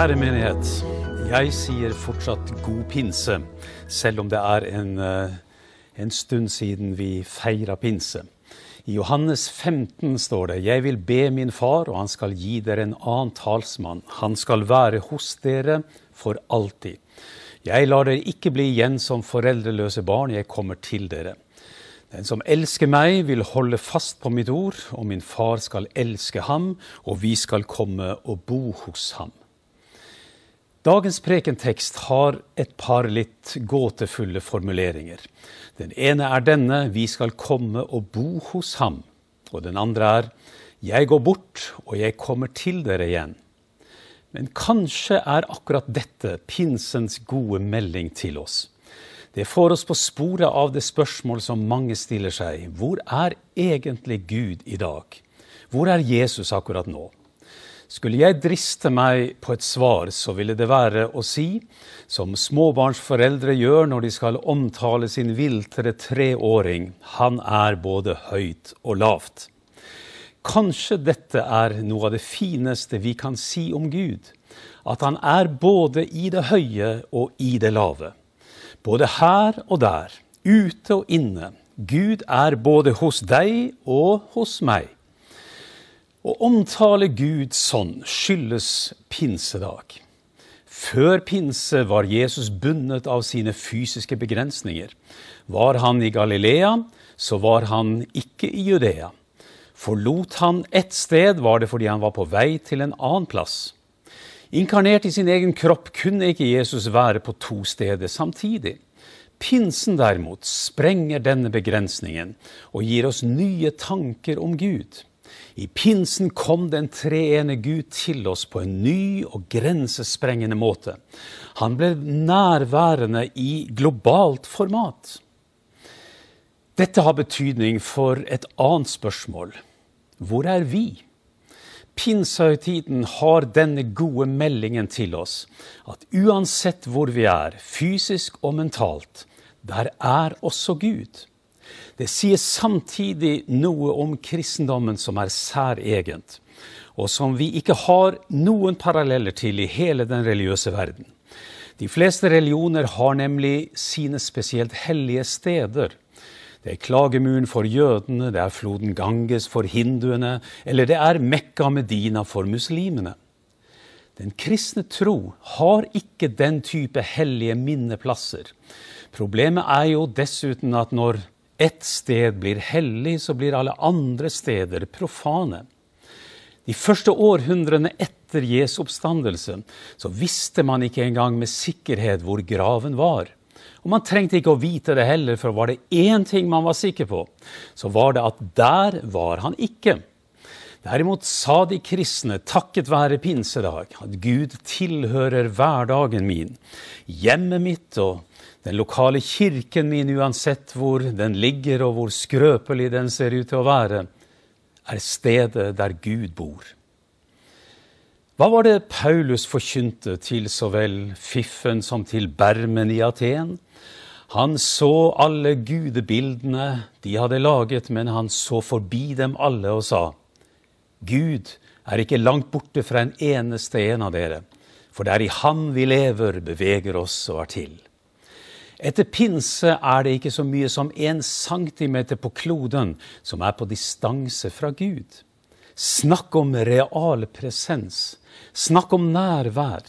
Kjære menighet. Jeg sier fortsatt god pinse, selv om det er en, eh, en stund siden vi feira pinse. I Johannes 15 står det:" Jeg vil be min far, og han skal gi dere en annen talsmann. Han skal være hos dere for alltid. Jeg lar dere ikke bli igjen som foreldreløse barn, jeg kommer til dere. Den som elsker meg, vil holde fast på mitt ord, og min far skal elske ham, og vi skal komme og bo hos ham. Dagens prekentekst har et par litt gåtefulle formuleringer. Den ene er denne 'Vi skal komme og bo hos ham'. Og den andre er 'Jeg går bort, og jeg kommer til dere igjen'. Men kanskje er akkurat dette pinsens gode melding til oss. Det får oss på sporet av det spørsmål som mange stiller seg. Hvor er egentlig Gud i dag? Hvor er Jesus akkurat nå? Skulle jeg driste meg på et svar, så ville det være å si, som småbarnsforeldre gjør når de skal omtale sin viltre treåring, han er både høyt og lavt. Kanskje dette er noe av det fineste vi kan si om Gud, at han er både i det høye og i det lave. Både her og der, ute og inne. Gud er både hos deg og hos meg. Å omtale Gud sånn skyldes pinsedag. Før pinse var Jesus bundet av sine fysiske begrensninger. Var han i Galilea, så var han ikke i Judea. Forlot han ett sted, var det fordi han var på vei til en annen plass. Inkarnert i sin egen kropp kunne ikke Jesus være på to steder samtidig. Pinsen derimot sprenger denne begrensningen og gir oss nye tanker om Gud. I pinsen kom den treene Gud til oss på en ny og grensesprengende måte. Han ble nærværende i globalt format. Dette har betydning for et annet spørsmål. Hvor er vi? Pinsehøytiden har denne gode meldingen til oss, at uansett hvor vi er, fysisk og mentalt, der er også Gud. Det sier samtidig noe om kristendommen som er særegent, og som vi ikke har noen paralleller til i hele den religiøse verden. De fleste religioner har nemlig sine spesielt hellige steder. Det er klagemuren for jødene, det er floden Ganges for hinduene, eller det er Mekka Medina for muslimene. Den kristne tro har ikke den type hellige minneplasser. Problemet er jo dessuten at når ett sted blir hellig, så blir alle andre steder profane. De første århundrene etter Jesu oppstandelse så visste man ikke engang med sikkerhet hvor graven var. Og man trengte ikke å vite det heller, for var det én ting man var sikker på, så var det at der var han ikke. Derimot sa de kristne, takket være pinsedag, at Gud tilhører hverdagen min, hjemmet mitt og den lokale kirken min, uansett hvor den ligger og hvor skrøpelig den ser ut til å være, er stedet der Gud bor. Hva var det Paulus forkynte til så vel Fiffen som til Bermen i Aten? Han så alle gudebildene de hadde laget, men han så forbi dem alle og sa, Gud er ikke langt borte fra en eneste en av dere, for det er i Ham vi lever, beveger oss og er til. Etter pinse er det ikke så mye som en centimeter på kloden som er på distanse fra Gud. Snakk om real presens. Snakk om nærvær.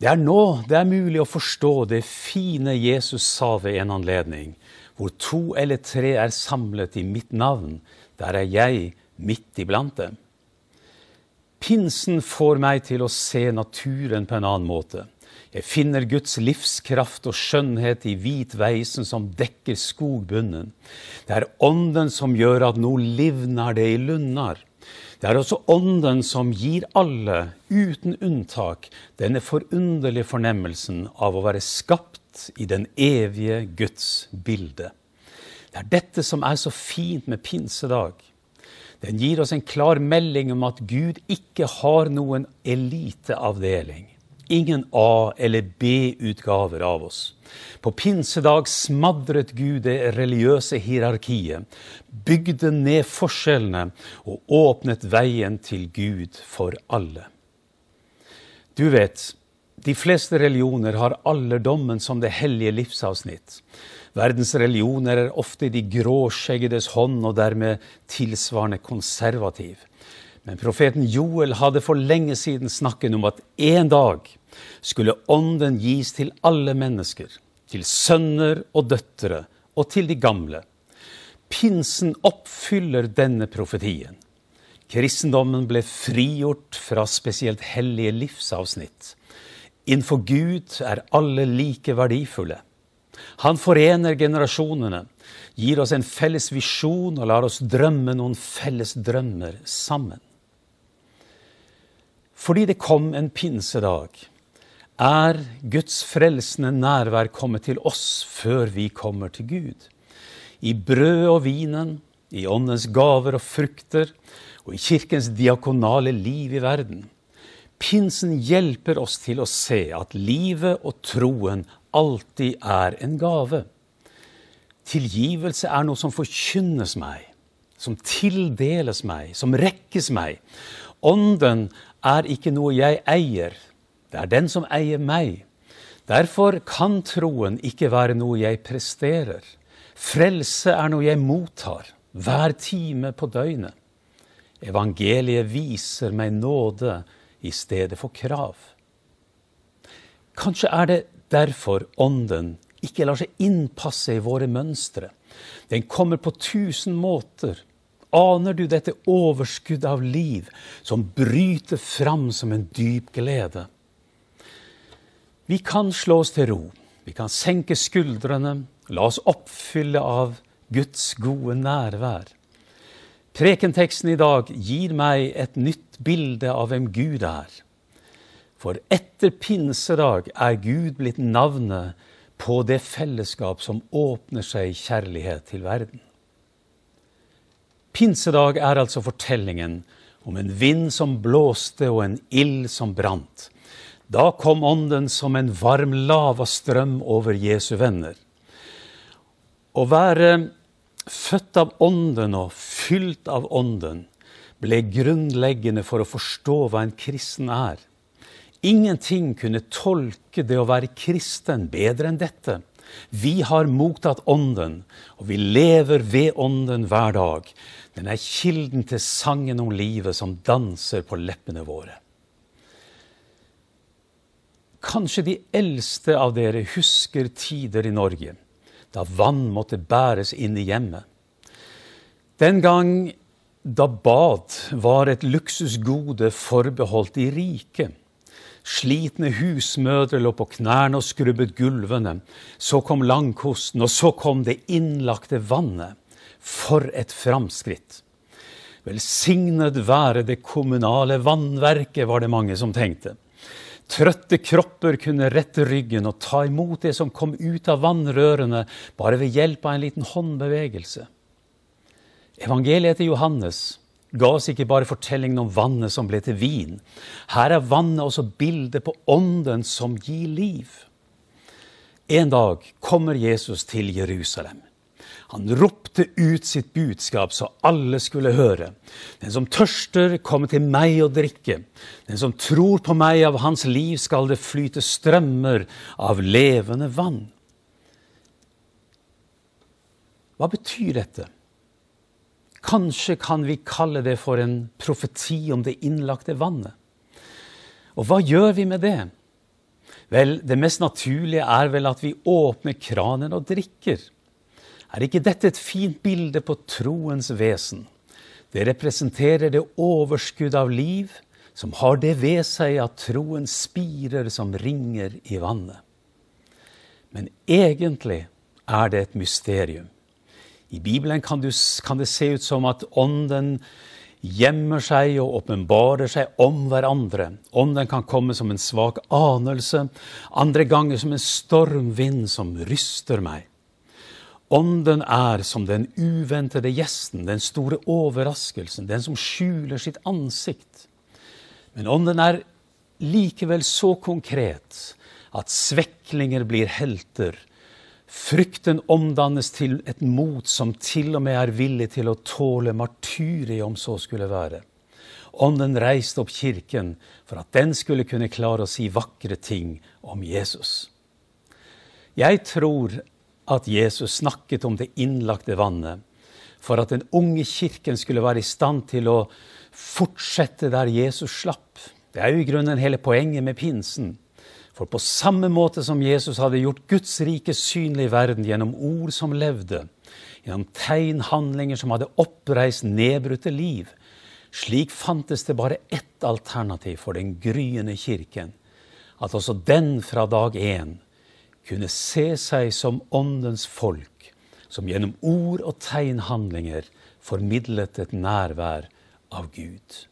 Det er nå det er mulig å forstå det fine Jesus sa ved en anledning. Hvor to eller tre er samlet i mitt navn, der er jeg midt iblant dem. Pinsen får meg til å se naturen på en annen måte. Jeg finner Guds livskraft og skjønnhet i hvit veisen som dekker skogbunnen. Det er Ånden som gjør at nå livner det i lunder. Det er også Ånden som gir alle, uten unntak, denne forunderlige fornemmelsen av å være skapt i den evige Guds bilde. Det er dette som er så fint med pinsedag. Den gir oss en klar melding om at Gud ikke har noen eliteavdeling. Ingen A- eller B-utgaver av oss. På pinsedag smadret Gud det religiøse hierarkiet, bygde ned forskjellene og åpnet veien til Gud for alle. Du vet, de fleste religioner har alderdommen som det hellige livsavsnitt. Verdens religioner er ofte de gråskjeggedes hånd og dermed tilsvarende konservativ. Men profeten Joel hadde for lenge siden snakket om at en dag skulle ånden gis til alle mennesker, til sønner og døtre og til de gamle. Pinsen oppfyller denne profetien. Kristendommen ble frigjort fra spesielt hellige livsavsnitt. Innenfor Gud er alle like verdifulle. Han forener generasjonene, gir oss en felles visjon og lar oss drømme noen felles drømmer sammen. Fordi det kom en pinsedag, er Guds frelsende nærvær kommet til oss før vi kommer til Gud. I brød og vinen, i åndens gaver og frukter, og i kirkens diakonale liv i verden. Pinsen hjelper oss til å se at livet og troen alltid er en gave. Tilgivelse er noe som forkynnes meg, som tildeles meg, som rekkes meg. Ånden er ikke noe jeg eier, det er den som eier meg. Derfor kan troen ikke være noe jeg presterer. Frelse er noe jeg mottar hver time på døgnet. Evangeliet viser meg nåde i stedet for krav. Kanskje er det derfor Ånden ikke lar seg innpasse i våre mønstre. Den kommer på tusen måter. Aner du dette overskuddet av liv som bryter fram som en dyp glede? Vi kan slå oss til ro. Vi kan senke skuldrene, la oss oppfylle av Guds gode nærvær. Prekenteksten i dag gir meg et nytt bilde av hvem Gud er. For etter pinsedag er Gud blitt navnet på det fellesskap som åpner seg i kjærlighet til verden. Pinsedag er altså fortellingen om en vind som blåste og en ild som brant. Da kom Ånden som en varm lavastrøm over Jesu venner. Å være født av Ånden og fylt av Ånden ble grunnleggende for å forstå hva en kristen er. Ingenting kunne tolke det å være kristen bedre enn dette. Vi har mottatt Ånden, og vi lever ved Ånden hver dag. Den er kilden til sangen om livet som danser på leppene våre. Kanskje de eldste av dere husker tider i Norge da vann måtte bæres inn i hjemmet. Den gang da bad var et luksusgode forbeholdt de rike. Slitne husmødre lå på knærne og skrubbet gulvene. Så kom langkosten, og så kom det innlagte vannet. For et framskritt! Velsignet være det kommunale vannverket, var det mange som tenkte. Trøtte kropper kunne rette ryggen og ta imot det som kom ut av vannrørene, bare ved hjelp av en liten håndbevegelse. Evangeliet til Johannes ga oss ikke bare fortellingen om vannet som ble til vin. Her er vannet også bildet på ånden som gir liv. En dag kommer Jesus til Jerusalem. Han ropte ut sitt budskap så alle skulle høre. Den som tørster, kommer til meg og drikke. Den som tror på meg, av hans liv skal det flyte strømmer av levende vann. Hva betyr dette? Kanskje kan vi kalle det for en profeti om det innlagte vannet. Og hva gjør vi med det? Vel, det mest naturlige er vel at vi åpner kranen og drikker. Er ikke dette et fint bilde på troens vesen? Det representerer det overskudd av liv som har det ved seg at troen spirer som ringer i vannet. Men egentlig er det et mysterium. I Bibelen kan, du, kan, det se ut som at Ånden gjemmer seg og åpenbarer seg om hverandre. Ånden kan komme som en svak anelse, andre ganger som en stormvind som ryster meg. Ånden er som den uventede gjesten, den store overraskelsen, den som skjuler sitt ansikt. Men ånden er likevel så konkret at sveklinger blir helter, Frykten omdannes til et mot som til og med er villig til å tåle martyriet, om så skulle være. Ånden reiste opp kirken for at den skulle kunne klare å si vakre ting om Jesus. Jeg tror at Jesus snakket om det innlagte vannet for at den unge kirken skulle være i stand til å fortsette der Jesus slapp. Det er jo i grunnen hele poenget med pinsen. For på samme måte som Jesus hadde gjort Guds rike synlig i verden gjennom ord som levde, gjennom tegn, handlinger som hadde oppreist nedbrutte liv, slik fantes det bare ett alternativ for den gryende kirken, at også den fra dag én kunne se seg som åndens folk, som gjennom ord og tegnhandlinger formidlet et nærvær av Gud.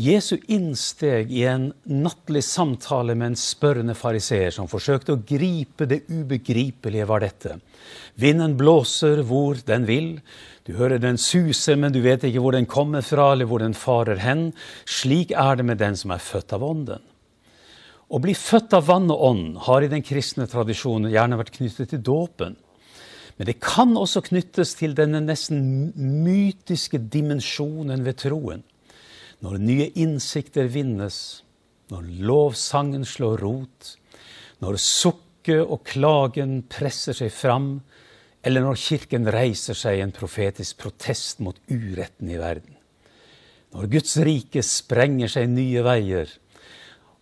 Jesu innsteg i en nattlig samtale med en spørrende fariseer som forsøkte å gripe det ubegripelige, var dette. Vinden blåser hvor den vil. Du hører den suser, men du vet ikke hvor den kommer fra eller hvor den farer hen. Slik er det med den som er født av Ånden. Å bli født av vann og ånd har i den kristne tradisjonen gjerne vært knyttet til dåpen. Men det kan også knyttes til denne nesten mytiske dimensjonen ved troen når nye innsikter vinnes, når lovsangen slår rot, når sukket og klagen presser seg fram, eller når Kirken reiser seg i en profetisk protest mot uretten i verden. Når Guds rike sprenger seg nye veier,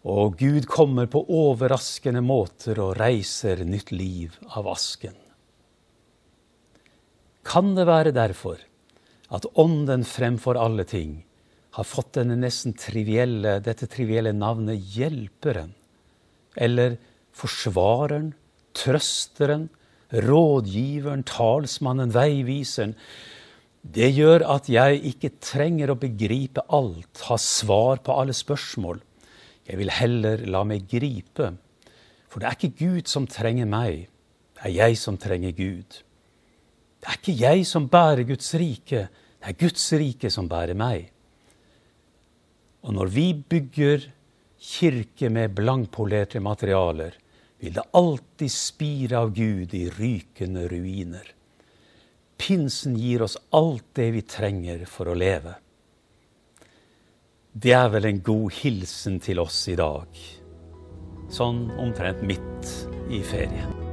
og Gud kommer på overraskende måter og reiser nytt liv av asken. Kan det være derfor at Ånden fremfor alle ting har fått denne nesten trivielle, dette trivielle navnet Hjelperen. Eller Forsvareren, Trøsteren, Rådgiveren, Talsmannen, Veiviseren. Det gjør at jeg ikke trenger å begripe alt, ha svar på alle spørsmål. Jeg vil heller la meg gripe. For det er ikke Gud som trenger meg, det er jeg som trenger Gud. Det er ikke jeg som bærer Guds rike, det er Guds rike som bærer meg. Og når vi bygger kirke med blankpolerte materialer, vil det alltid spire av Gud i rykende ruiner. Pinsen gir oss alt det vi trenger for å leve. Det er vel en god hilsen til oss i dag, sånn omtrent midt i ferien.